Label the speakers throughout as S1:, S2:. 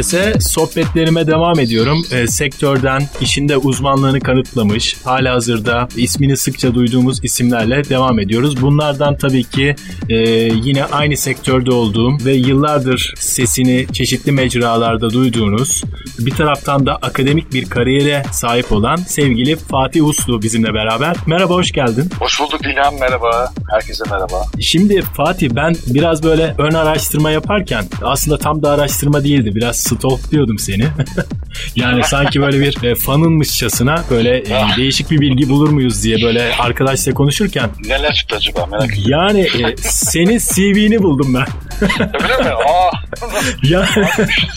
S1: Herkese. Sohbetlerime devam ediyorum. E, sektörden işinde uzmanlığını kanıtlamış, hala hazırda ismini sıkça duyduğumuz isimlerle devam ediyoruz. Bunlardan tabii ki e, yine aynı sektörde olduğum ve yıllardır sesini çeşitli mecralarda duyduğunuz, bir taraftan da akademik bir kariyere sahip olan sevgili Fatih Uslu bizimle beraber. Merhaba, hoş geldin.
S2: Hoş bulduk İlhan, merhaba. Herkese merhaba.
S1: Şimdi Fatih ben biraz böyle ön araştırma yaparken aslında tam da araştırma değil değildi. Biraz stalklıyordum seni. yani sanki böyle bir e, fanınmışçasına böyle e, değişik bir bilgi bulur muyuz diye böyle arkadaşla konuşurken.
S2: Neler çıktı acaba merak
S1: ediyorum. Yani e, senin CV'ni buldum ben.
S2: Öyle mi? Aa.
S1: Ya.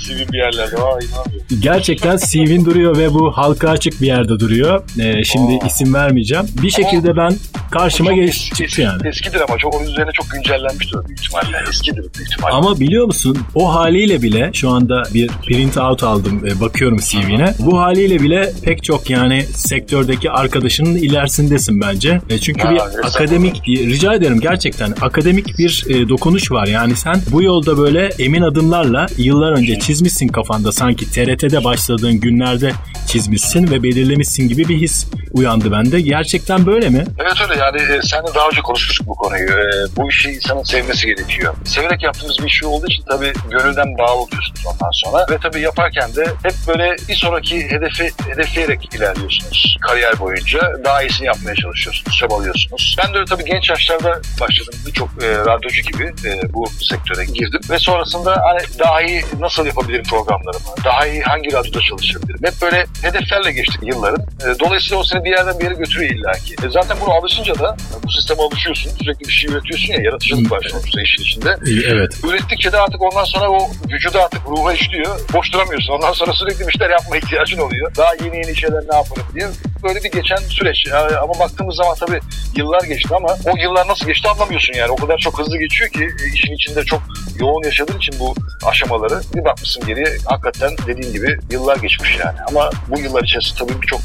S2: CV bir yerlerde. Aa inanmıyorum.
S1: Gerçekten CV'in duruyor ve bu halka açık bir yerde duruyor. E, şimdi Aa. isim vermeyeceğim. Bir şekilde ben karşıma geç çıktı yani.
S2: Eskidir ama çok onun üzerine çok güncellenmiştir büyük ihtimalle. Eskidir büyük ihtimalle.
S1: Ama biliyor musun o haliyle bile şu anda bir print out aldım e, bakıyorum CV'ne. Bu haliyle bile pek çok yani sektördeki arkadaşının ilerisindesin bence. E, çünkü ha, bir akademik rica ederim gerçekten akademik bir e, dokunuş var. Yani sen bu yolda böyle emin adımlarla yıllar önce çizmişsin kafanda sanki TRT'de başladığın günlerde çizmişsin ve belirlemişsin gibi bir his uyandı bende. Gerçekten böyle mi?
S2: Evet öyle yani e, sen de daha önce konuşmuştuk bu konuyu. E, bu işi insanın sevmesi gerekiyor. Severek yaptığımız bir şey olduğu için tabii gönülden bağlı oluyorsunuz ondan sonra. Ve tabii yaparken de hep böyle bir sonraki hedefi hedefleyerek ilerliyorsunuz kariyer boyunca. Daha iyisini yapmaya çalışıyorsunuz, çabalıyorsunuz. Ben de öyle tabii genç yaşlarda başladım. Birçok e, radyocu gibi e, bu sektöre girdim. Ve sonrasında hani daha iyi nasıl yapabilirim programlarımı? Daha iyi hangi radyoda çalışabilirim? Hep böyle hedeflerle geçtik yılların. E, dolayısıyla o seni bir yerden bir yere götürüyor illaki. E, zaten bunu alışınca da bu sisteme alışıyorsun. Sürekli bir şey üretiyorsun ya. Yaratıcılık var sonuçta işin içinde.
S1: Evet.
S2: Ürettikçe de artık ondan sonra o vücuda artık ruha işliyor. Boş duramıyorsun. Ondan sonra sürekli bir şeyler yapma ihtiyacın oluyor. Daha yeni yeni şeyler ne yaparım diye. Böyle bir geçen süreç. Ama baktığımız zaman tabii yıllar geçti ama o yıllar nasıl geçti anlamıyorsun yani. O kadar çok hızlı geçiyor ki e, işin içinde çok yoğun yaşadığın için bu aşamaları bir bakmışsın geriye hakikaten dediğin gibi yıllar geçmiş yani. Ama bu yıllar içerisinde tabii birçok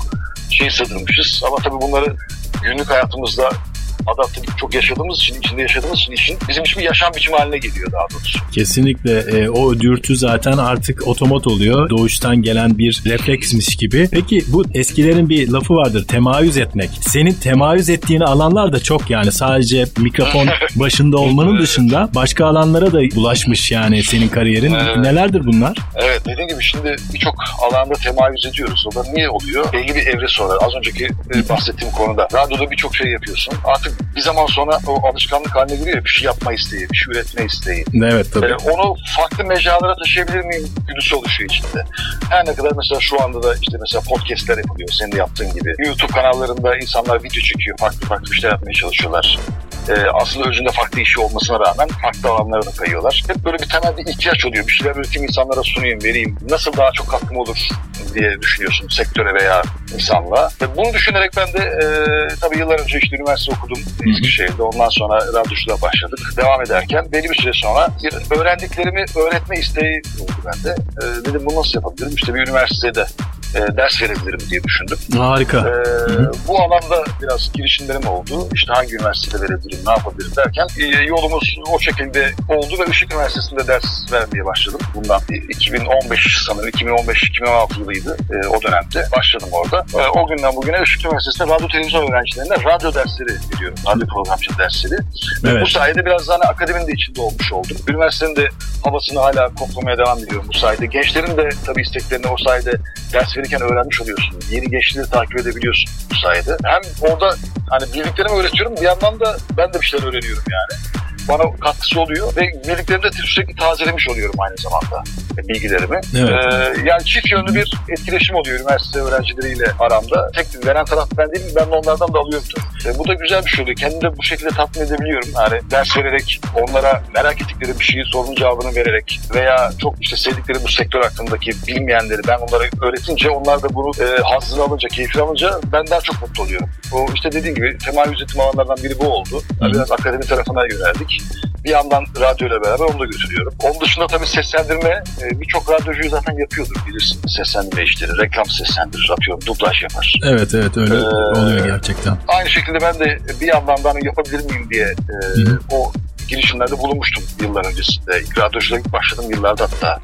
S2: şey sığdırmışız. Ama tabii bunları günlük hayatımızda adapte çok yaşadığımız için, içinde yaşadığımız için işin bizim için bir yaşam biçimi haline geliyor daha doğrusu.
S1: Kesinlikle. E, o dürtü zaten artık otomat oluyor. Doğuştan gelen bir refleksmiş gibi. Peki bu eskilerin bir lafı vardır. Temayüz etmek. Senin temayüz ettiğini alanlar da çok yani. Sadece mikrofon başında olmanın dışında başka alanlara da bulaşmış yani senin kariyerin. Evet. Nelerdir bunlar?
S2: Evet dediğim gibi şimdi birçok alanda temayüz ediyoruz. O da niye oluyor? Belli bir evre sonra az önceki e, bahsettiğim konuda. Radyoda birçok şey yapıyorsun. Artık bir zaman sonra o alışkanlık haline geliyor bir şey yapma isteği, bir şey üretme isteği.
S1: Evet tabii. Ee,
S2: onu farklı mecralara taşıyabilir miyim güdüsü oluşuyor içinde. Her ne kadar mesela şu anda da işte mesela podcastler yapılıyor senin de yaptığın gibi. YouTube kanallarında insanlar video çekiyor, farklı farklı işler yapmaya çalışıyorlar e, aslında özünde farklı işi olmasına rağmen farklı alanlara da kayıyorlar. Hep böyle bir temel bir ihtiyaç oluyor. Bir şeyler üreteyim insanlara sunayım, vereyim. Nasıl daha çok katkım olur diye düşünüyorsun sektöre veya insanlığa. Ve bunu düşünerek ben de e, tabii yıllar önce işte üniversite okudum Eskişehir'de. Ondan sonra radyoculuğa başladık. Devam ederken belli bir süre sonra bir öğrendiklerimi öğretme isteği oldu bende. E, dedim bunu nasıl yapabilirim? İşte bir üniversitede e, ders verebilirim diye düşündüm.
S1: Harika.
S2: E, bu alanda biraz girişimlerim oldu. İşte hangi üniversitede verebilirim, ne yapabilirim derken e, yolumuz o şekilde oldu ve Işık Üniversitesi'nde ders vermeye başladım. Bundan 2015 sanırım 2015-2016 yılıydı e, o dönemde. Başladım orada. E, o günden bugüne Işık Üniversitesi'nde radyo televizyon öğrencilerine radyo dersleri veriyorum. Radyo programcı dersleri. Evet. Bu sayede biraz hani akademinin de içinde olmuş oldum. Üniversitenin de havasını hala koklamaya devam ediyorum bu sayede. Gençlerin de tabii isteklerini o sayede ders verirken öğrenmiş oluyorsun. Yeni gençleri takip edebiliyorsun bu sayede. Hem orada hani bildiklerimi öğretiyorum bir yandan da ben de bir şeyler öğreniyorum yani bana katkısı oluyor ve bildiklerimi de sürekli tazelemiş oluyorum aynı zamanda bilgilerimi. Evet. Ee, yani çift yönlü bir etkileşim oluyor üniversite öğrencileriyle aramda. Tek veren taraf ben değilim, ben de onlardan da alıyorum. E, bu da güzel bir şey oluyor. Kendimi de bu şekilde tatmin edebiliyorum. Yani ders vererek, onlara merak ettikleri bir şeyi sorunun cevabını vererek veya çok işte sevdikleri bu sektör hakkındaki bilmeyenleri ben onlara öğretince onlar da bunu e, hazzını alınca, keyfini alınca ben daha çok mutlu oluyorum. O işte dediğim gibi temayüz ettiğim alanlardan biri bu oldu. Yani biraz akademi tarafına yöneldik. Bir yandan radyo ile beraber onu da götürüyorum. Onun dışında tabii seslendirme e, birçok radyocuyu zaten yapıyordur bilirsin. Seslendirme işleri, reklam seslendirir, atıyorum, dublaj yapar.
S1: Evet evet öyle
S2: Ee,
S1: oluyor gerçekten.
S2: Aynı şekilde ben de bir yandan da hani yapabilir miyim diye e,
S1: Hı hı.
S2: o girişimlerde bulunmuştum yıllar öncesinde. İlk radyoculuğa ilk başladığım yıllarda hatta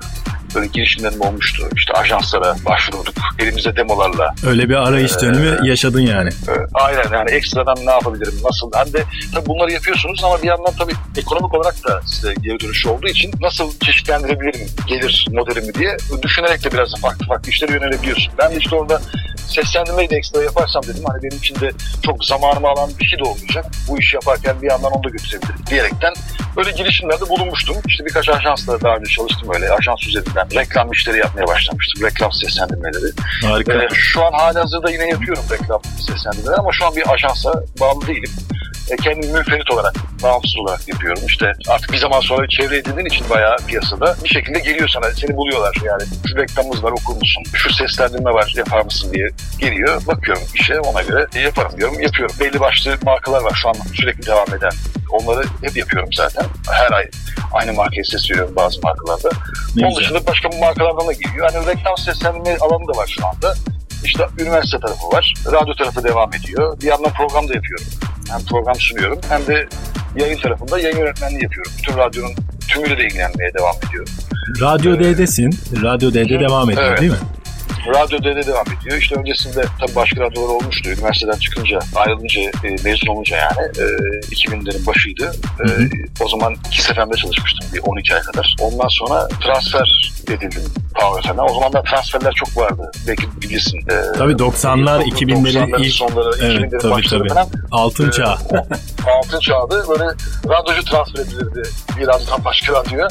S2: böyle girişimlerim olmuştu. İşte ajanslara başvurduk. Elimizde demolarla.
S1: Öyle bir arayış
S2: Ee,
S1: dönemi yaşadın yani.
S2: E, aynen yani ekstradan ne yapabilirim, nasıl? Hem de tabii bunları yapıyorsunuz ama bir yandan tabii ekonomik olarak da size geri dönüşü olduğu için nasıl çeşitlendirebilirim gelir modelimi diye düşünerek de biraz da farklı farklı işlere yönelebiliyorsun. Ben de işte orada seslendirmeyi de ekstra yaparsam dedim hani benim için de çok zamanımı alan bir şey de olmayacak. Bu işi yaparken bir yandan onu da götürebilirim diyerekten böyle girişimlerde bulunmuştum. İşte birkaç ajansla daha önce çalıştım öyle. Ajans üzerinden reklam işleri yapmaya başlamıştım. Reklam seslendirmeleri.
S1: Harika.
S2: Ee, şu an halihazırda yine yapıyorum reklam seslendirmeleri ama şu an bir ajansa bağlı değilim. E, kendimi münferit olarak, bağımsız olarak yapıyorum. İşte artık bir zaman sonra çevre edindiğin için bayağı piyasada bir şekilde geliyor sana. Seni buluyorlar yani. Şu reklamımız var okur musun? Şu seslendirme var yapar mısın diye geliyor. Bakıyorum işe ona göre e, yaparım diyorum. Yapıyorum. Belli başlı markalar var şu an sürekli devam eden. Onları hep yapıyorum zaten. Her ay aynı markaya ses veriyorum bazı markalarda.
S1: Ne
S2: Onun dışında başka markalardan da geliyor. Hani reklam seslendirme alanı da var şu anda. İşte üniversite tarafı var. Radyo tarafı devam ediyor. Bir yandan program da yapıyorum. Hem program sunuyorum hem de yayın tarafında yayın yönetmenliği yapıyorum. Bütün radyonun tümüyle de ilgilenmeye devam ediyorum.
S1: Radyo D'desin. Radyo D'de devam ediyor
S2: Evet.
S1: değil mi?
S2: Radyo D'de devam ediyor. İşte öncesinde tabii başka radyolar olmuştu. Üniversiteden çıkınca, ayrılınca, e, mezun olunca yani e, 2000'lerin başıydı. E,
S1: Hı hı.
S2: o zaman iki sefemde çalışmıştım bir 12 ay kadar. Ondan sonra transfer edildim Power FM'e. O zaman da transferler çok vardı. Belki bilirsin. E,
S1: Tabii 90'lar,
S2: 90'ların
S1: 2000'lerin ilk
S2: sonları,
S1: Evet,
S2: 2000'lerin
S1: tabii,
S2: başları
S1: tabii.
S2: falan.
S1: altın
S2: e, altın çağdı. Böyle radyocu transfer edilirdi bir radyodan başka radyoya.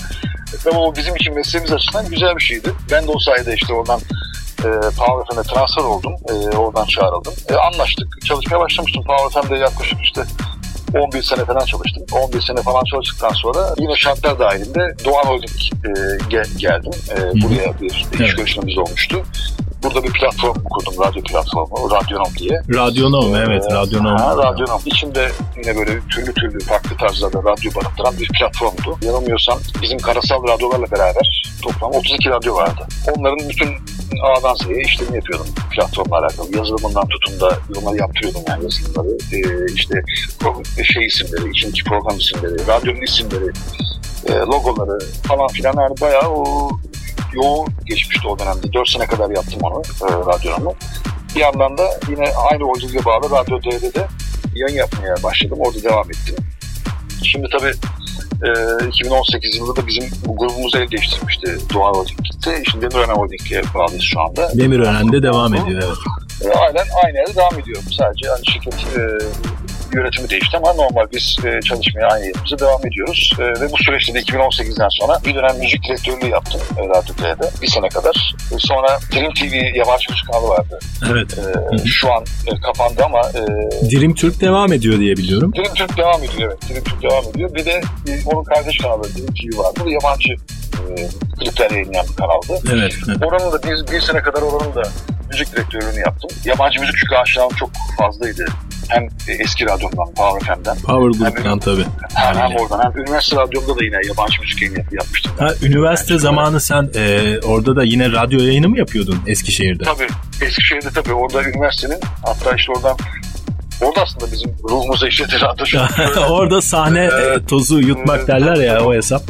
S2: Ve o bizim için mesleğimiz açısından güzel bir şeydi. Ben de o sayede işte oradan e, Power FM'e transfer oldum. E, oradan çağrıldım. E, anlaştık. Çalışmaya başlamıştım. Power FM'de yaklaşık işte 11 sene falan çalıştım. 11 sene falan çalıştıktan sonra yine şartlar dahilinde Doğan Holding e, gel- geldim. E, buraya bir iş
S1: Evet.
S2: görüşmemiz olmuştu. Burada bir platform kurdum, radyo platformu, Radyonom diye.
S1: Radyonom evet
S2: Ee,
S1: Radyonom.
S2: Ha, radyonom. İçinde yine böyle türlü türlü farklı tarzlarda radyo barındıran bir platformdu. Yanılmıyorsam bizim karasal radyolarla beraber toplam 32 radyo vardı. Onların bütün A'dan Z'ye işlerini yapıyordum platformla alakalı. Yazılımından tutun da yorumları yaptırıyordum yani yazılımları. Ee, işte şey isimleri, içindeki program isimleri, radyonun isimleri, e, logoları falan filan yani bayağı o yoğun geçmişti o dönemde. 4 sene kadar yaptım onu, e, radyonomu. Bir yandan da yine aynı holdinge bağlı Radyo D'de de yayın yapmaya başladım. Orada devam ettim. Şimdi tabii e, 2018 yılında da bizim bu grubumuzu el değiştirmişti Doğan Holding gitti. Şimdi Demirören Holding'e bağlıyız şu anda.
S1: Demirören'de devam ediyor evet.
S2: E, aynen aynı yerde devam ediyorum. Sadece hani şirket e, yönetimi değişti ama normal biz e, çalışmaya aynı yerimize devam ediyoruz. E, ve bu süreçte de 2018'den sonra bir dönem müzik direktörlüğü yaptım e, Radyo D'de bir sene kadar. E, sonra Dream TV yabancı müzik kanalı vardı.
S1: Evet.
S2: E, şu an e, kapandı ama e,
S1: Dirim Türk devam ediyor diye biliyorum.
S2: Dream Türk devam ediyor evet. Dream Türk devam ediyor. Bir de e, onun kardeş kanalı Dream TV vardı. Bu yabancı e, klipler yayınlayan bir kanaldı.
S1: Evet. evet.
S2: Oranın da bir, bir sene kadar oranın da müzik direktörlüğünü yaptım. Yabancı müzik çünkü aşinam çok fazlaydı. Hem eski radyomdan, Power FM'den.
S1: Power Group'tan tabii.
S2: Hem, hem oradan hem üniversite radyomda da yine yabancı müzik yayını yap- yapmıştım.
S1: Ha, üniversite zamanı sen e, orada da yine radyo yayını mı yapıyordun Eskişehir'de?
S2: Tabii Eskişehir'de tabii orada üniversitenin hatta işte oradan orada aslında bizim ruhumuza işledi radyo.
S1: orada sahne e, tozu yutmak derler ya o hesap.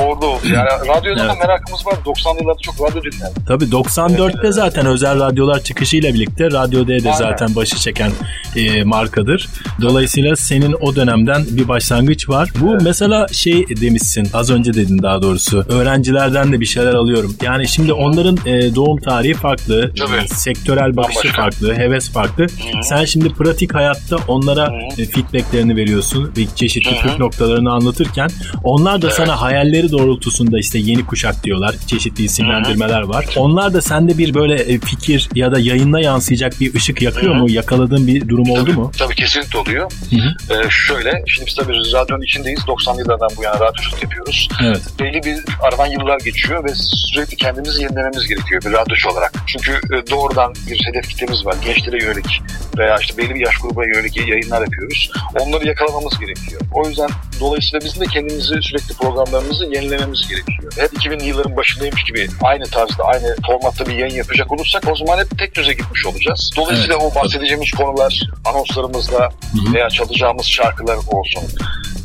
S2: Orada oldu. Yani radyoda da
S1: Evet.
S2: merakımız var. 90'lı yıllarda çok radyo dinlerdim.
S1: Tabii 94'te zaten özel radyolar çıkışıyla birlikte Radyo D de zaten başı çeken e, markadır. Dolayısıyla senin o dönemden bir başlangıç var. Bu mesela şey demişsin az önce dedin daha doğrusu. Öğrencilerden de bir şeyler alıyorum. Yani şimdi onların e, doğum tarihi farklı,
S2: Tabii.
S1: sektörel bakışı farklı, heves farklı. Sen şimdi pratik hayatta onlara
S2: Hı.
S1: e, feedbacklerini veriyorsun ve çeşitli
S2: Hı
S1: püf noktalarını anlatırken onlar da
S2: Evet.
S1: sana hayalleri doğrultusunda işte yeni kuşak diyorlar. Çeşitli isimlendirmeler var. Onlar da sende bir böyle e, fikir ya da yayına yansıyacak bir ışık yakıyor
S2: Hı
S1: mu? Yakaladığın bir durum oldu mu?
S2: Tabii kesinlikle oluyor.
S1: Hı hı.
S2: Ee, şöyle, şimdi biz tabii radyonun içindeyiz. 90'lı yıllardan bu yana radyoculuk yapıyoruz.
S1: Evet.
S2: Belli bir aradan yıllar geçiyor ve sürekli kendimizi yenilememiz gerekiyor bir radyocu olarak. Çünkü e, doğrudan bir hedef kitlemiz var. Gençlere yönelik veya işte belli bir yaş grubuna gruba yönelik yayınlar yapıyoruz. Onları yakalamamız gerekiyor. O yüzden dolayısıyla bizim de kendimizi sürekli programlarımızı yenilememiz gerekiyor. Hep 2000'li yılların başındaymış gibi aynı tarzda, aynı formatta bir yayın yapacak olursak o zaman hep tek düze gitmiş olacağız. Dolayısıyla evet, o bahsedeceğimiz konular anonslarımızda veya çalacağımız şarkılar olsun,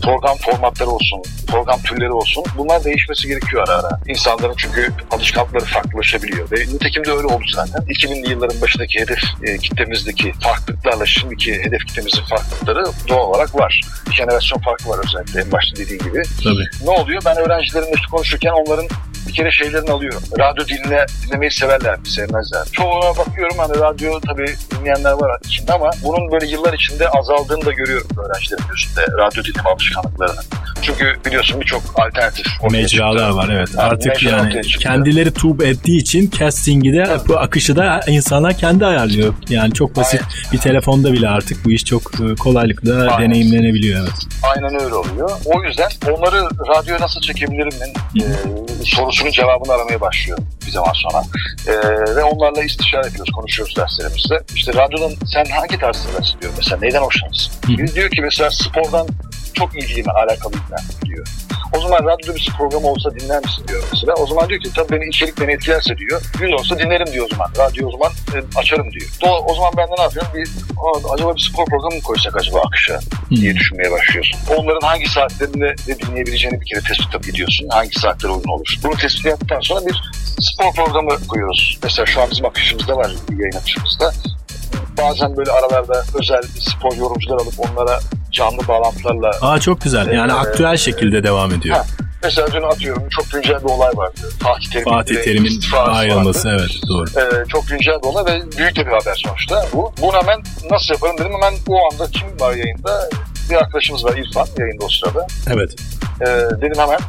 S2: program formatları olsun, program türleri olsun bunlar değişmesi gerekiyor ara ara. İnsanların çünkü alışkanlıkları farklılaşabiliyor ve nitekim de öyle oldu zaten. 2000'li yılların başındaki hedef e, kitlemizdeki farklılıklarla şimdiki hedef kitlemizin farklılıkları doğal olarak var. Jenerasyon farkı var özellikle en başta dediğim gibi.
S1: Tabii.
S2: Ne oluyor? Ben öğrencilerimle konuşurken onların bir kere şeylerini alıyorum. Radyo dinle, dinlemeyi severler mi, sevmezler. Çoğuna bakıyorum hani radyo tabii dinleyenler var içinde ama bunun böyle yıllar içinde azaldığını da görüyorum öğrencilerin gözünde radyo dinleme alışkanlıklarının. Çünkü biliyorsun birçok alternatif
S1: mecralar var evet. Yani Artık yani kendileri tube ettiği için casting'i de evet. bu akışı da insanlar kendi ayarlıyor. Yani çok basit Aynen. bir telefonda bile artık bu iş çok e, kolaylıkla Aynen. deneyimlenebiliyor evet.
S2: Aynen öyle oluyor. O yüzden onları radyoya nasıl çekebilirim e, sorusunun cevabını aramaya başlıyor bir zaman sonra. E, ve onlarla istişare ediyoruz, konuşuyoruz derslerimizde. İşte radyodan sen hangi tarzda ders diyor mesela, neyden hoşlanırsın? Biz diyor ki mesela spordan çok ilgiliyim, alakalıyım ben diyor. O zaman radyoda bir program olsa dinler misin diyor mesela. O zaman diyor ki tabii beni içerik beni etkilerse diyor. Gün olsa dinlerim diyor o zaman. Radyo o zaman e, açarım diyor. Do o zaman ben de ne yapıyorum? Bir, acaba bir spor programı mı koysak acaba akışa diye düşünmeye başlıyorsun. Onların hangi saatlerinde de dinleyebileceğini bir kere tespit ediyorsun. Hangi saatler uygun olur. Bunu tespit yaptıktan sonra bir spor programı koyuyoruz. Mesela şu an bizim akışımızda var yayın akışımızda bazen böyle aralarda özel spor yorumcular alıp onlara canlı bağlantılarla...
S1: Aa çok güzel. Yani e, aktüel şekilde devam ediyor. Ha,
S2: mesela dün atıyorum çok güncel bir olay vardı.
S1: Fatih Terim'in, Fatih Terim'in ayrılması evet doğru.
S2: Ee, çok güncel bir olay ve büyük de bir haber sonuçta bu. Bunu hemen nasıl yaparım dedim hemen o anda kim var yayında? Bir arkadaşımız var İrfan yayında o sırada.
S1: Evet.
S2: Ee, dedim hemen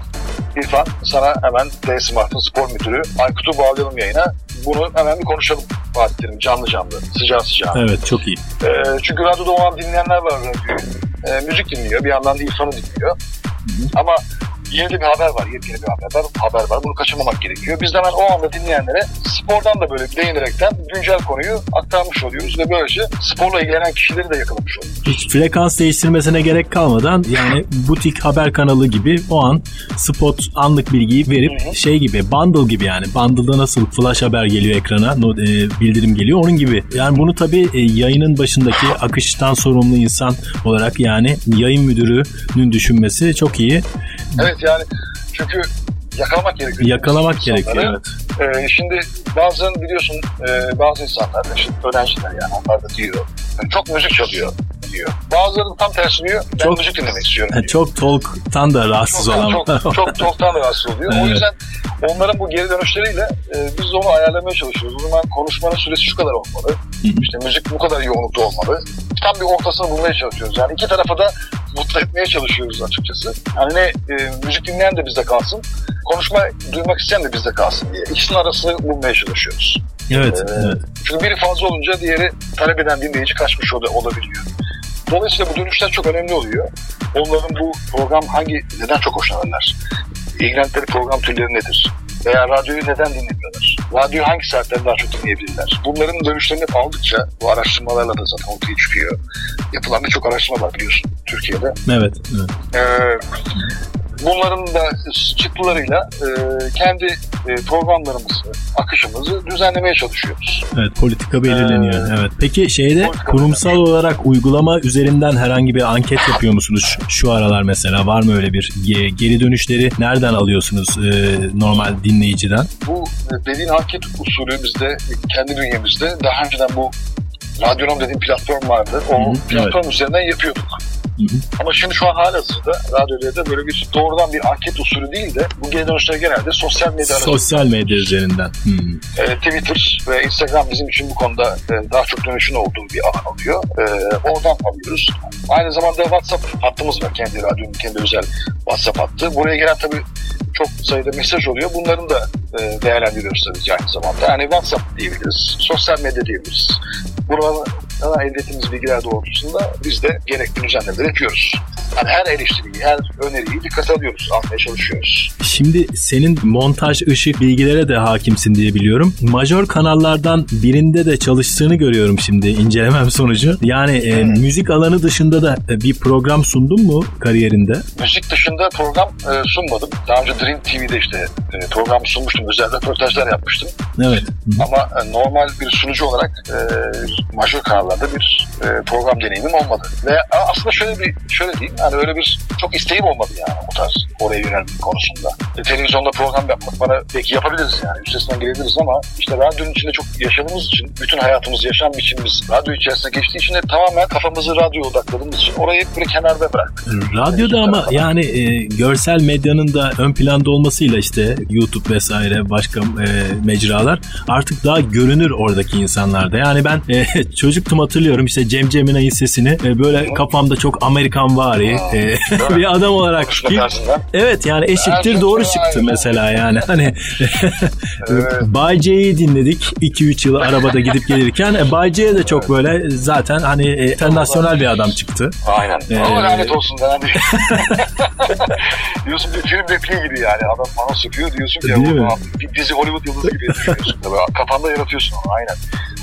S2: İrfan sana hemen D Smart'ın spor müdürü Aykut'u bağlayalım yayına. Bunu hemen bir konuşalım Fatih Terim canlı canlı sıcağı sıcağı.
S1: Evet çok iyi.
S2: Ee, çünkü radyoda o an dinleyenler var radyoyu. Ee, müzik dinliyor bir yandan da İrfan'ı dinliyor. Hı-hı. Ama yeni bir haber var, yepyeni bir haber var, haber var. Bunu kaçırmamak gerekiyor. Biz de hemen o anda dinleyenlere spordan da böyle değinerekten güncel konuyu aktarmış oluyoruz ve böylece sporla ilgilenen kişileri de yakalamış oluyoruz.
S1: Hiç frekans değiştirmesine gerek kalmadan yani butik haber kanalı gibi o an spot anlık bilgiyi verip Hı-hı. şey gibi bundle gibi yani bundle'da nasıl flash haber geliyor ekrana e, bildirim geliyor onun gibi. Yani bunu tabii e, yayının başındaki akıştan sorumlu insan olarak yani yayın müdürünün düşünmesi çok iyi.
S2: Evet yani çünkü yakalamak gerekiyor.
S1: Yakalamak gerekiyor
S2: evet. Ee, şimdi bazen biliyorsun e, bazı insanlar, işte öğrenciler yani onlar da diyor. Yani çok müzik çalıyor diyor. Bazıları tam tersi diyor. Ben çok, müzik dinlemek istiyorum diyor.
S1: Çok talk'tan da rahatsız
S2: çok,
S1: olan.
S2: Çok, çok talk'tan da rahatsız oluyor. evet. O yüzden onların bu geri dönüşleriyle e, biz onu ayarlamaya çalışıyoruz. O zaman konuşmanın süresi şu kadar olmalı. İşte müzik bu kadar yoğunlukta olmalı. Tam bir ortasını bulmaya çalışıyoruz. Yani iki tarafa da mutlu etmeye çalışıyoruz açıkçası. Hani ne e, müzik dinleyen de bizde kalsın, konuşma duymak isteyen de bizde kalsın diye. İkisinin arasını bulmaya çalışıyoruz.
S1: Evet, ee, evet.
S2: Çünkü biri fazla olunca diğeri talep eden dinleyici kaçmış olabiliyor. Dolayısıyla bu dönüşler çok önemli oluyor. Onların bu program hangi, neden çok hoşlanırlar? İlgilendikleri program türleri nedir? Veya radyoyu neden dinlemiyorlar? Radyoyu hangi saatlerde daha çok dinleyebilirler? Bunların dönüşlerini aldıkça bu araştırmalarla da zaten ortaya çıkıyor. Yapılan birçok araştırma var biliyorsun Türkiye'de.
S1: Evet. evet.
S2: Ee, bunların da çıktılarıyla e, kendi e, programlarımızı, akışımızı düzenlemeye çalışıyoruz.
S1: Evet, politika belirleniyor. Ee, evet. Peki şeyde kurumsal belirleniyor. olarak uygulama üzerinden herhangi bir anket yapıyor musunuz şu aralar mesela? Var mı öyle bir geri dönüşleri nereden alıyorsunuz e, normal dinleyiciden?
S2: Bu dediğin anket usulü bizde kendi bünyemizde daha önceden bu Radyonom dediğim platform vardı. O Hı-hı, platform evet. üzerinden yapıyorduk. Ama şimdi şu an halihazırda radyolarda böyle bir doğrudan bir anket usulü değil de bu geri dönüşler genelde sosyal medya
S1: Sosyal medya üzerinden.
S2: E, Twitter ve Instagram bizim için bu konuda e, daha çok dönüşün olduğu bir alan oluyor. E, oradan alıyoruz. Aynı zamanda WhatsApp hattımız var. Kendi radyonun kendi özel WhatsApp hattı. Buraya gelen tabii çok sayıda mesaj oluyor. Bunların da e, değerlendiriyoruz tabii ki aynı zamanda. Yani WhatsApp diyebiliriz, sosyal medya diyebiliriz. Ama elde bilgiler doğrultusunda biz de gerekli düzenlemeleri yapıyoruz. Yani her eleştiriyi, her öneriyi dikkat alıyoruz, almaya çalışıyoruz.
S1: Şimdi senin montaj, ışık bilgilere de hakimsin diye biliyorum. Major kanallardan birinde de çalıştığını görüyorum şimdi incelemem sonucu. Yani e, müzik alanı dışında da e, bir program sundun mu kariyerinde?
S2: Müzik dışında program e, sunmadım. Daha önce Dream TV'de işte e, program sunmuştum. Özel röportajlar yapmıştım.
S1: Evet.
S2: Ama e, normal bir sunucu olarak e, major kanallarda bir e, program deneyimim olmadı. Ve aslında şöyle bir şöyle diyeyim yani öyle bir çok isteğim olmadı yani o tarz oraya yönelmek konusunda. E, televizyonda program yapmak bana peki yapabiliriz yani üstesinden gelebiliriz ama işte radyonun içinde çok yaşadığımız için bütün hayatımız, yaşam biçimimiz radyo içerisinde geçtiği için de tamamen kafamızı radyo odakladığımız için orayı böyle kenarda bıraktık.
S1: Radyoda yani, ama yani e, görsel medyanın da ön planda olmasıyla işte YouTube vesaire başka e, mecralar artık daha görünür oradaki insanlarda. Yani ben e, çocuktum hatırlıyorum işte Cem Cemina'nın sesini e, böyle kafamda çok Amerikan vari e, bir adam olarak ki, evet yani eşittir doğru çıktı mesela yani hani evet. Bay J'yi dinledik 2-3 yıl arabada gidip gelirken e, Bay C'ye de çok böyle zaten hani e, internasyonel bir adam çıktı.
S2: Aynen. Ee, Ama lanet olsun yani. diyorsun bir film repliği gibi yani adam bana sıkıyor diyorsun ki bir dizi Hollywood yıldızı gibi düşünüyorsun. Kafanda yaratıyorsun onu aynen.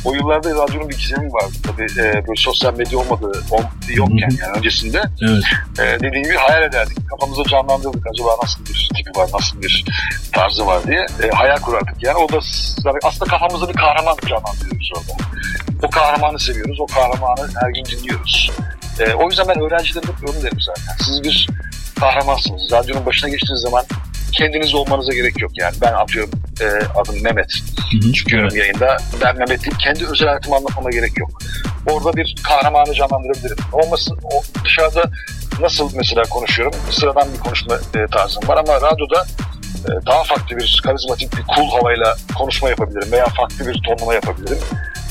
S2: O yıllarda radyonun bir gizemi vardı. Tabii e, böyle sosyal medya olmadığı on, yokken yani öncesinde. Evet. E, dediğim gibi hayal ederdik. Kafamızda canlandırdık. Acaba nasıl bir tipi var, nasıl bir tarzı var diye. E, hayal kurardık. Yani o da aslında kafamızda bir kahraman canlandırıyoruz orada. O kahramanı seviyoruz. O kahramanı her gün dinliyoruz. E, o yüzden ben öğrencilerime onu derim zaten. Siz bir kahramansınız. Radyonun başına geçtiğiniz zaman kendiniz olmanıza gerek yok yani. Ben atıyorum e, adım Mehmet. Hı hı. Çıkıyorum evet. yayında. Ben Mehmet değil. Kendi özel hayatımı anlatmama gerek yok. Orada bir kahramanı canlandırabilirim. Olmasın o dışarıda nasıl mesela konuşuyorum. Sıradan bir konuşma e, tarzım var ama radyoda e, daha farklı bir karizmatik bir cool havayla konuşma yapabilirim veya farklı bir tonlama yapabilirim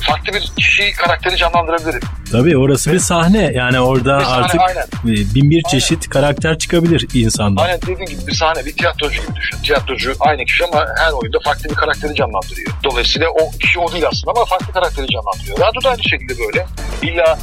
S2: farklı bir kişi karakteri canlandırabilirim.
S1: Tabii orası bir sahne. Yani orada bir artık sahne, bin bir çeşit aynen. karakter çıkabilir insandan.
S2: Aynen dediğin gibi bir sahne, bir tiyatrocu gibi düşün. Tiyatrocu aynı kişi ama her oyunda farklı bir karakteri canlandırıyor. Dolayısıyla o kişi o değil aslında ama farklı karakteri canlandırıyor. Radyo da aynı şekilde böyle. İlla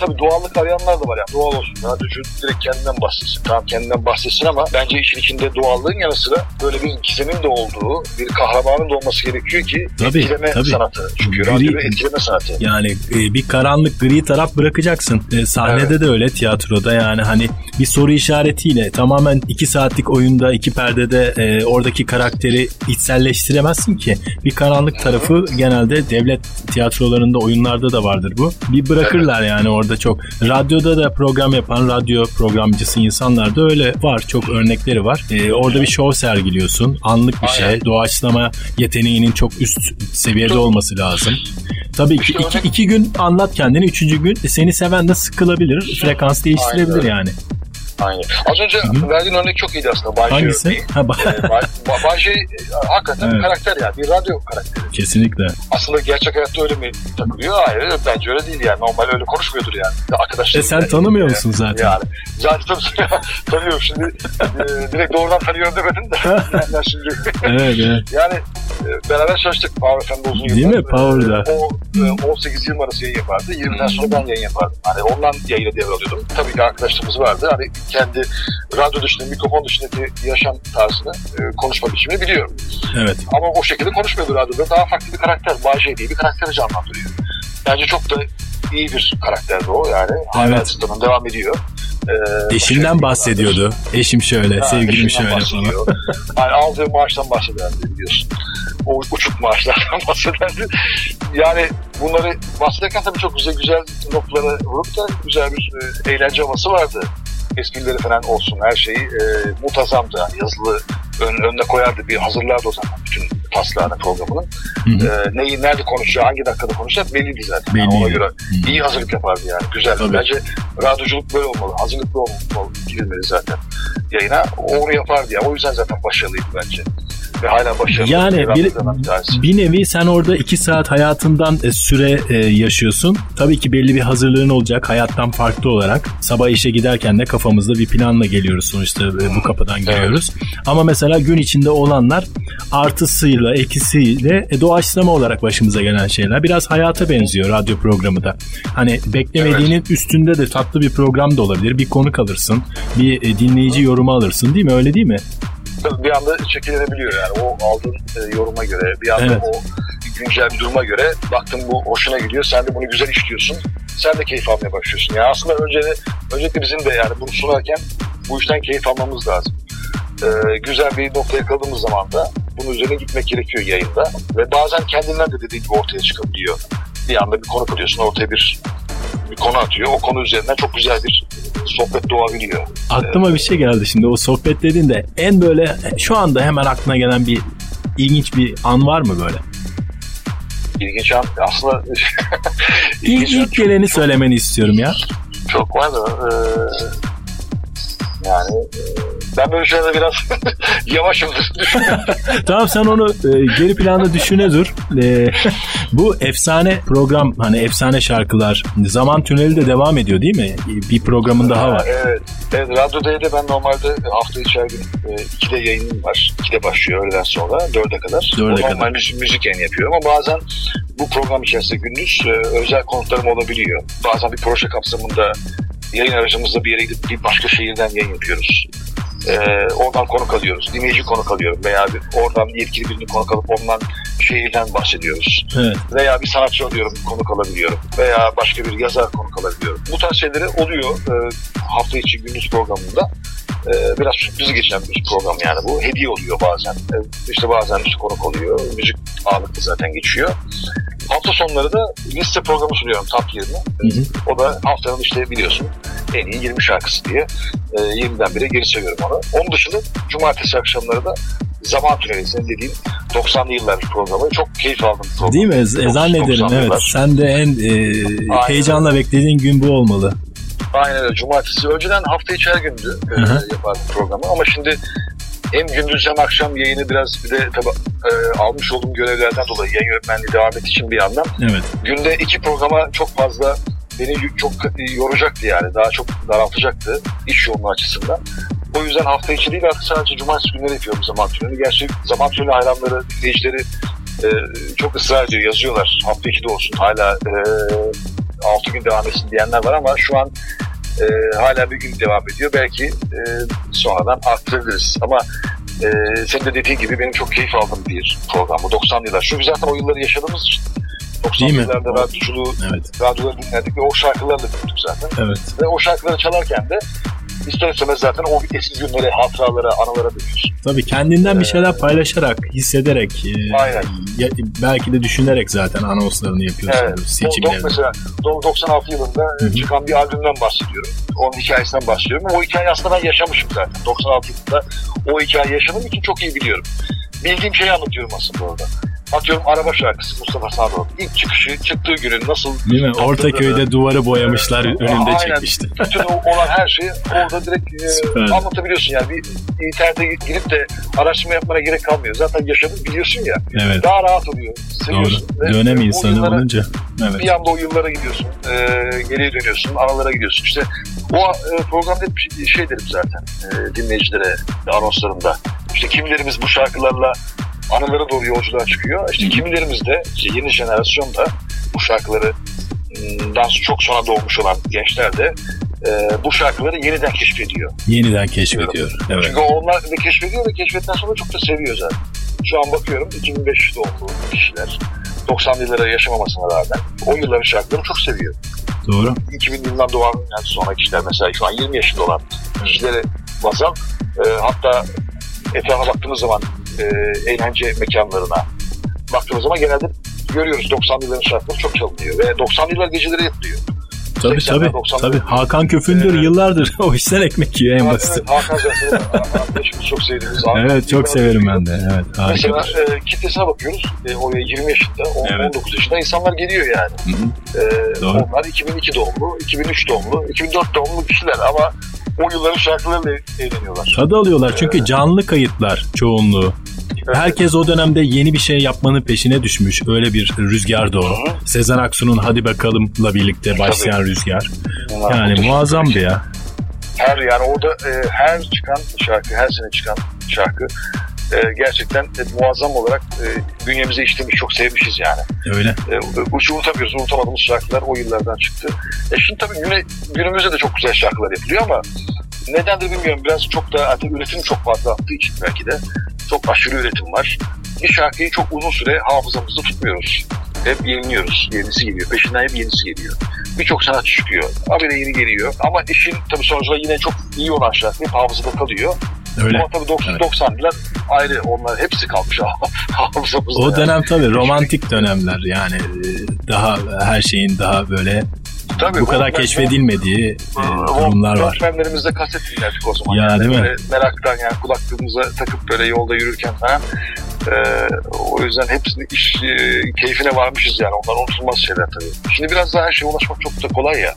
S2: tabii doğallık arayanlar da var yani doğal olsun. Radyocu direkt kendinden bahsetsin. Tamam kendinden bahsetsin ama bence işin içinde doğallığın yanı sıra böyle bir gizemin de olduğu, bir kahramanın da olması gerekiyor ki tabii, etkileme tabii. sanatı. Çünkü gri, radyo etkileme sanatı.
S1: Yani e, bir karanlık gri taraf bırakacaksın. E, sahnede evet. de öyle tiyatroda yani hani bir soru işaretiyle tamamen iki saatlik oyunda iki perdede e, oradaki karakteri içselleştiremezsin ki. Bir karanlık tarafı genelde devlet tiyatrolarında oyunlarda da vardır bu. Bir bırakırlar evet. yani orada orada çok. Radyoda da program yapan radyo programcısı insanlar da öyle var. Çok örnekleri var. Ee, orada bir show sergiliyorsun. Anlık bir şey. Aynen. şey. Doğaçlama yeteneğinin çok üst seviyede olması lazım. Tabii ki iki, iki gün anlat kendini. Üçüncü gün seni seven de sıkılabilir. Frekans değiştirebilir Aynen. yani.
S2: Aynen. Az önce Hı-hı. verdiğin örnek çok iyiydi aslında. Bay
S1: Hangisi?
S2: Şey, ha, ba- Bay, Bay şey hakikaten evet. karakter yani. Bir radyo karakteri.
S1: Kesinlikle.
S2: Aslında gerçek hayatta öyle mi takılıyor? Hayır bence öyle değil yani. Normal öyle konuşmuyordur yani. Arkadaşlar.
S1: E sen yani. tanımıyor musun zaten?
S2: Yani. Zaten tanıyorum şimdi. e, direkt doğrudan tanıyorum demedim de. yani şimdi.
S1: evet, evet.
S2: Yani e, beraber çalıştık Power FM'de uzun yıllar.
S1: Değil mi Power'da?
S2: E, o, e, 18 yıl arası yayın yapardı. 20'den sonra ben yayın yapardım. Hani ondan yayına devralıyordum. Tabii ki arkadaşlarımız vardı. Hani kendi radyo dışında, mikrofon dışındaki yaşam tarzını, e, konuşma biçimini biliyorum.
S1: Evet.
S2: Ama o şekilde konuşmuyordu radyoda. Daha farklı bir karakter, Bahçe diye bir karakteri canlandırıyor. Bence çok da iyi bir karakterdi o yani. Evet. Hala devam ediyor.
S1: Ee, Eşinden bahsediyordu. Eşim şöyle, ha, sevgilim şöyle falan.
S2: yani aldığı maaştan bahsederdi biliyorsun. O uçuk maaşlardan bahsederdi. Yani bunları bahsederken tabii çok güzel güzel noktaları vurup da güzel bir e, eğlence havası vardı esprileri falan olsun her şeyi e, muntazamdı. Yani yazılı ön, önüne koyardı bir hazırlardı o zaman bütün taslağını programının. Hı hı. E, neyi nerede konuşacağı, hangi dakikada konuşacağı belliydi zaten. Belliydi. Yani ona göre hı. iyi hazırlık yapardı yani. Güzel. Tabii. Bence radyoculuk böyle olmalı. Hazırlıklı olmalı, girilmeli zaten yayına. Onu yapardı ya. O yüzden zaten başarılıydı bence. ve hala başarılı.
S1: Yani bir, bir nevi sen orada iki saat hayatından e, süre e, yaşıyorsun. Tabii ki belli bir hazırlığın olacak hayattan farklı olarak. Sabah işe giderken de kafamızda bir planla geliyoruz sonuçta e, bu kapıdan giriyoruz. Evet. Ama mesela gün içinde olanlar artısıyla ekisiyle doğaçlama olarak başımıza gelen şeyler. Biraz hayata benziyor radyo programı da. Hani beklemediğinin evet. üstünde de tatlı bir program da olabilir. Bir konu kalırsın, bir dinleyici yorumu alırsın değil mi? Öyle değil mi?
S2: bir anda şekillenebiliyor yani o aldığın e, yoruma göre bir anda evet. o güncel bir duruma göre baktın bu hoşuna gidiyor sen de bunu güzel işliyorsun sen de keyif almaya başlıyorsun. Yani aslında önce öncelikle bizim de yani bunu sunarken bu işten keyif almamız lazım. Ee, güzel bir noktaya yakaladığımız zaman da bunun üzerine gitmek gerekiyor yayında. Ve bazen kendinden de dediği gibi ortaya çıkabiliyor. Bir anda bir konu alıyorsun ortaya bir bir konu atıyor. O konu üzerinden çok güzel bir sohbet doğabiliyor.
S1: Aklıma ee, bir şey geldi şimdi o sohbet dediğinde en böyle şu anda hemen aklına gelen bir ilginç bir an var mı böyle?
S2: İlginç an aslında
S1: ilginç ilk, ilk geleni çok, söylemeni istiyorum ya.
S2: Çok var da e, yani e, ben böyle şeylerde biraz yavaşımdır.
S1: tamam sen onu e, geri planda düşüne dur. E, bu efsane program hani efsane şarkılar zaman tüneli de devam ediyor değil mi? Bir programın daha var.
S2: Evet. Evet Radyo D'de ben normalde hafta her gün e, 2'de yayınım var. 2'de başlıyor öğleden sonra 4'e kadar. 4'e kadar. Normal müzik, müzik yayın yapıyorum ama bazen bu program içerisinde gündüz e, özel konuklarım olabiliyor. Bazen bir proje kapsamında yayın aracımızla bir yere gidip bir başka şehirden yayın yapıyoruz e, oradan konuk alıyoruz. Dinleyici konuk alıyorum veya bir, oradan yetkili birini konuk alıp ondan şehirden bahsediyoruz. Evet. Veya bir sanatçı alıyorum konuk alabiliyorum. Veya başka bir yazar konuk alabiliyorum. Bu tarz şeyleri oluyor e, hafta içi gündüz programında. E, biraz sürpriz geçen bir program yani bu. Hediye oluyor bazen. E, işte bazen işte konuk oluyor. Müzik ağırlıklı zaten geçiyor. Hafta sonları da liste programı sunuyorum Top 20. Hı hı. O da haftanın işte biliyorsun en iyi 20 şarkısı diye e, 20'den bire geri seviyorum onu. Onun dışında cumartesi akşamları da Zaman Tüneli senin dediğin 90'lı yıllar programı. Çok keyif aldım program.
S1: Değil mi? E, zannederim evet. Sen de en e, heyecanla beklediğin gün bu olmalı.
S2: Aynen öyle. Cumartesi. Önceden hafta içi her gündü e, yapardım programı. Ama şimdi hem gündüz hem akşam yayını biraz bir de tabi e, almış olduğum görevlerden dolayı yayın yönetmenliği devam ettiği için bir yandan. Evet. Günde iki programa çok fazla beni çok yoracaktı yani. Daha çok daraltacaktı iş yoğunluğu açısından. O yüzden hafta içi değil artık sadece cumartesi günleri yapıyorum zaman tüneli. Gerçi zaman tüneli hayranları, dinleyicileri e, çok ısrar ediyor, yazıyorlar. Hafta içi de olsun hala e, 6 gün devam etsin diyenler var ama şu an e, hala bir gün devam ediyor. Belki e, sonradan arttırabiliriz. Ama e, senin de dediğin gibi benim çok keyif aldığım bir program bu 90'lı yıllar. Çünkü zaten o yılları yaşadığımız için 90'lı yıllarda radyoculuğu, evet. radyoları dinlerdik ve o şarkılarla büyüdük zaten. Evet. Ve o şarkıları çalarken de ister istemez zaten o eski günlere, hatıralara, anılara dönüyorsun.
S1: Tabii kendinden ee, bir şeyler paylaşarak, hissederek, e, aynen. Ya, belki de düşünerek zaten anonslarını yapıyorsun evet. seçimlerini.
S2: Mesela 96 yılında Hı-hı. çıkan bir albümden bahsediyorum. Onun hikayesinden bahsediyorum. O hikaye aslında ben yaşamışım zaten. 96 yılında o hikaye yaşadığım için çok iyi biliyorum. Bildiğim şeyi anlatıyorum aslında orada atıyorum araba şarkısı Mustafa Sandal. İlk çıkışı çıktığı günün nasıl...
S1: Değil mi? Ortaköy'de duvarı boyamışlar önünde aynen, çekmişti.
S2: Bütün olan her şeyi orada direkt e, anlatabiliyorsun yani. Bir internete girip de araştırma yapmana gerek kalmıyor. Zaten yaşadın biliyorsun ya. Evet. Daha rahat oluyor. Seviyorsun.
S1: Doğru. Dönem insanı yıllara, olunca.
S2: Evet. Bir anda o yıllara gidiyorsun. E, geriye dönüyorsun. Analara gidiyorsun. İşte o e, programda hep şey derim zaten e, dinleyicilere anonslarında. İşte kimlerimiz bu şarkılarla anılara doğru yolculuğa çıkıyor. İşte kimilerimiz de işte yeni jenerasyon da bu şarkıları ıı, dans çok sonra doğmuş olan gençler de e, bu şarkıları yeniden keşfediyor.
S1: Yeniden keşfediyor.
S2: Evet. Çünkü onlar da keşfediyor ve keşfetten sonra çok da seviyor zaten. Şu an bakıyorum 2005 doğumlu kişiler 90'lı yıllara yaşamamasına rağmen o yılların şarkılarını çok seviyor.
S1: Doğru.
S2: 2000 yılından doğan yani sonra kişiler mesela şu an 20 yaşında olan kişileri bazal e, hatta etrafa baktığımız zaman e, eğlence mekanlarına baktığımız zaman genelde görüyoruz 90'lı yılların şarkıları çok çalınıyor ve 90'lı yıllar geceleri yapılıyor.
S1: Tabii tabii. tabii. Hakan Köfündür ee, yıllardır o işten ekmek yiyor en basit.
S2: Evet, Hakan arkadaşımız çok sevdiğimiz.
S1: Evet çok severim ben de. Evet,
S2: Mesela e, kitlesine bakıyoruz. E, oraya 20 yaşında, 10, evet. 19 yaşında insanlar geliyor yani. Hı hı. E, Doğru. Onlar 2002 doğumlu, 2003 doğumlu, 2004 doğumlu kişiler ama o yılların şarkılarıyla eğleniyorlar.
S1: Tadı alıyorlar çünkü ee, canlı kayıtlar çoğunluğu. Herkes o dönemde yeni bir şey yapmanın peşine düşmüş. Öyle bir rüzgardı o. Sezen Aksu'nun Hadi Bakalım'la birlikte başlayan Tabii. rüzgar. Yani muazzamdı ya.
S2: Her yani orada e, her çıkan şarkı, her sene çıkan şarkı e, gerçekten e, muazzam olarak e, bünyemize işlemiş, çok sevmişiz yani.
S1: Öyle.
S2: E, hiç unutamıyoruz, unutamadığımız şarkılar o yıllardan çıktı. E şimdi tabii güne, günümüzde de çok güzel şarkılar yapılıyor ama nedendir bilmiyorum. Biraz çok da artık üretim çok fazla arttığı için belki de çok aşırı üretim var. Bir şarkıyı çok uzun süre hafızamızda tutmuyoruz. Hep yeniliyoruz. Yenisi geliyor. Peşinden hep yenisi geliyor. Birçok sanatçı çıkıyor. Habire yeni geliyor. Ama işin tabii sonuçta yine çok iyi olan şarkı hep hafızada kalıyor. Öyle. Ama tabii 90, evet. 90'lar ayrı onlar hepsi kalmış hafızamızda.
S1: O dönem yani. tabii romantik dönemler yani daha her şeyin daha böyle Tabii, bu kadar keşfedilmediği e, durumlar var.
S2: Öğretmenlerimizde kaset dinlerdik o zaman.
S1: Ya
S2: yani
S1: değil mi?
S2: Meraktan yani kulaklığımıza takıp böyle yolda yürürken falan. Ee, o yüzden hepsini iş e, keyfine varmışız yani. Onlar unutulmaz şeyler tabii. Şimdi biraz daha her şeye ulaşmak çok da kolay ya.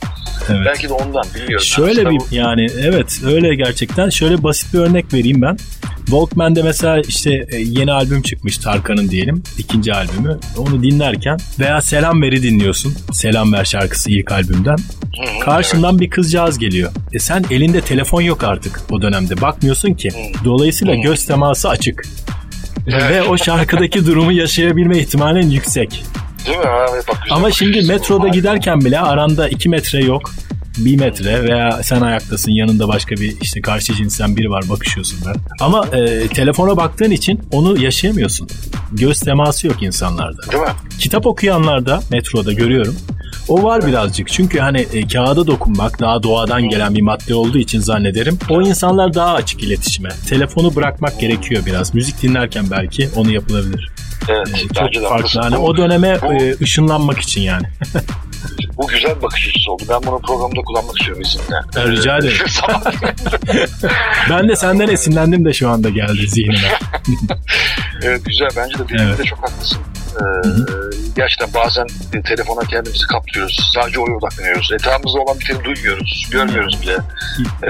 S2: Evet. Belki de ondan bilmiyorum.
S1: Şöyle yani. bir bu... yani evet öyle gerçekten. Şöyle basit bir örnek vereyim ben. Walkman'de mesela işte e, yeni albüm çıkmış Tarkan'ın diyelim. ikinci albümü. Onu dinlerken veya Selam Ver'i dinliyorsun. Selam Ver şarkısı ilk albümden. Hı-hı, Karşından evet. bir kızcağız geliyor. E sen elinde telefon yok artık o dönemde. Bakmıyorsun ki. Dolayısıyla Hı-hı. göz teması açık. Evet. Ve o şarkıdaki durumu yaşayabilme ihtimalin yüksek.
S2: Değil mi? Evet, bak,
S1: Ama şimdi metroda giderken bile aranda 2 metre yok bir metre veya sen ayaktasın yanında başka bir işte karşı cinsten biri var bakışıyorsun ben. Ama e, telefona baktığın için onu yaşayamıyorsun. Göz teması yok insanlarda.
S2: Değil mi?
S1: Kitap okuyanlarda metroda görüyorum. O var birazcık. Çünkü hani e, kağıda dokunmak daha doğadan gelen bir madde olduğu için zannederim. O insanlar daha açık iletişime. Telefonu bırakmak gerekiyor biraz. Müzik dinlerken belki onu yapılabilir.
S2: Evet,
S1: ee, çok farklı. Hani o döneme bu, e, ışınlanmak için yani.
S2: bu güzel bir bakış açısı oldu. Ben bunu programda kullanmak istiyorum izinle.
S1: rica ederim. ben de senden esinlendim de şu anda geldi zihnime.
S2: evet güzel. Bence de dediğinde evet. çok haklısın. Ee, gerçekten bazen e, telefona kendimizi kaptırıyoruz. Sadece oraya odaklanıyoruz. Etrafımızda olan biteni duymuyoruz. Görmüyoruz bile.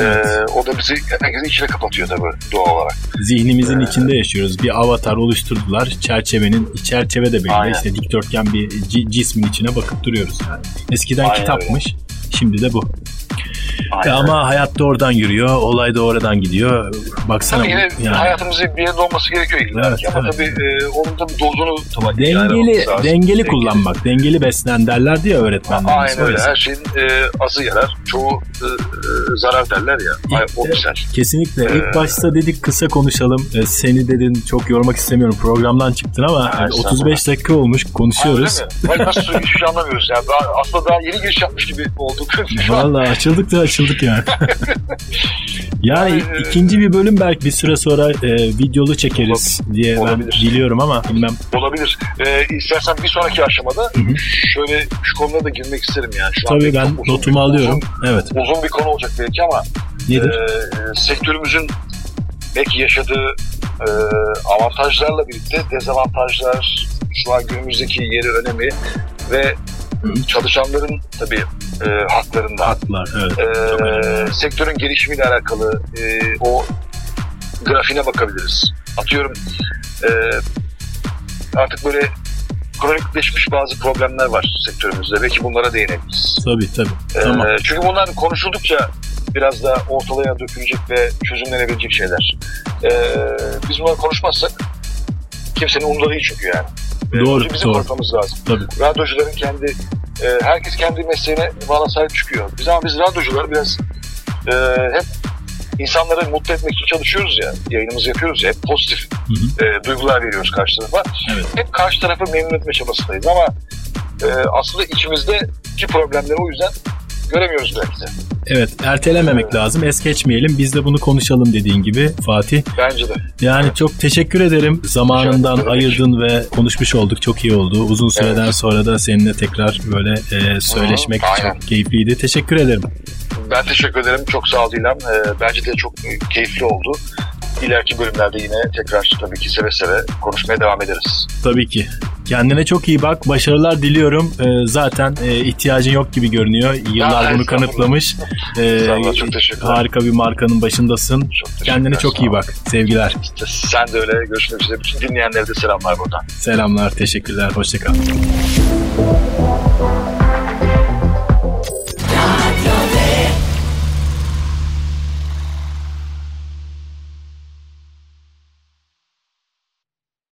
S2: Ee, o da bizi herkesin içine kapatıyor tabii doğal olarak.
S1: Zihnimizin ee, içinde yaşıyoruz. Bir avatar oluşturdular. Çerçevenin çerçeve de belli. Aynen. İşte dikdörtgen bir cismin içine bakıp duruyoruz yani. Eskiden Aynen kitapmış. Öyle. Şimdi de bu. Aynen. Ama hayat da oradan yürüyor, olay da oradan gidiyor. Baksana.
S2: Tabii yine yani. hayatımızın bir yerde olması gerekiyor illa evet, ama evet. tabii e, onun da bir dozunu tabii
S1: dengeli, dengeli kullanmak, dengeli beslen derler diye öğretmenler.
S2: Aynen öyle. Her şeyin e, azı yarar, çoğu zarar derler ya. İlk, o güzel.
S1: Kesinlikle. Ee, İlk başta dedik kısa konuşalım. E, seni dedin çok yormak istemiyorum. Programdan çıktın ama yani 35 dakika olmuş konuşuyoruz.
S2: Hayır, nasıl hiçbir şey anlamıyoruz. Yani daha, aslında daha yeni giriş yapmış gibi olduk.
S1: Valla açıldık da açıldık yani. yani yani ikinci bir bölüm belki bir süre sonra e, videolu çekeriz olabilir. diye olabilir. ben biliyorum ama bilmem.
S2: Olabilir. Ee, istersen bir sonraki aşamada Hı-hı. şöyle şu konuda da girmek isterim yani. Şu
S1: Tabii ben notumu alıyorum.
S2: Uzun,
S1: evet.
S2: Uzun bir konu olacak belki ama Nedir? E, sektörümüzün belki yaşadığı e, avantajlarla birlikte dezavantajlar, şu an günümüzdeki yeri önemi ve çalışanların tabii e, haklarından.
S1: Haklar, evet.
S2: E, sektörün gelişimiyle alakalı e, o grafiğine bakabiliriz. Atıyorum e, artık böyle kronikleşmiş bazı problemler var sektörümüzde. Belki bunlara değinebiliriz.
S1: Tabii tabii.
S2: E, tamam. Çünkü bunlar konuşuldukça biraz da ortalığa dökülecek ve çözümlenebilecek şeyler. E, biz bunları konuşmazsak kimsenin umurunda değil çünkü yani.
S1: Doğru.
S2: Bizim doğru. korkmamız lazım.
S1: Tabii.
S2: Radyocuların kendi, e, herkes kendi mesleğine bana sahip çıkıyor. Biz ama biz radyocular biraz e, hep insanları mutlu etmek için çalışıyoruz ya, yayınımızı yapıyoruz ya, hep pozitif hı hı. E, duygular veriyoruz karşı tarafa. Evet. Hep karşı tarafı memnun etme çabasındayız ama e, aslında içimizdeki problemleri o yüzden göremiyoruz belki de.
S1: Evet ertelememek lazım. Es geçmeyelim. Biz de bunu konuşalım dediğin gibi Fatih.
S2: Bence de.
S1: Yani evet. çok teşekkür ederim. Zamanından ayırdın ve konuşmuş olduk. Çok iyi oldu. Uzun süreden evet. sonra da seninle tekrar böyle e, söyleşmek Hı, çok keyifliydi. Teşekkür ederim.
S2: Ben teşekkür ederim. Çok sağ ol İlhan. E, bence de çok keyifli oldu. İleriki bölümlerde yine tekrar tabii ki seve seve konuşmaya devam ederiz.
S1: Tabii ki. Kendine çok iyi bak. Başarılar diliyorum. Ee, zaten e, ihtiyacın yok gibi görünüyor. Yıllar
S2: Ya,
S1: bunu kanıtlamış. Ee,
S2: Estağfurullah, çok teşekkürler.
S1: harika bir markanın başındasın.
S2: Çok
S1: Kendine çok
S2: sağ
S1: iyi bak. Sevgiler.
S2: İşte sen de öyle. Görüşmek üzere. Bütün dinleyenlere de selamlar buradan.
S1: Selamlar. Teşekkürler. Hoşçakal.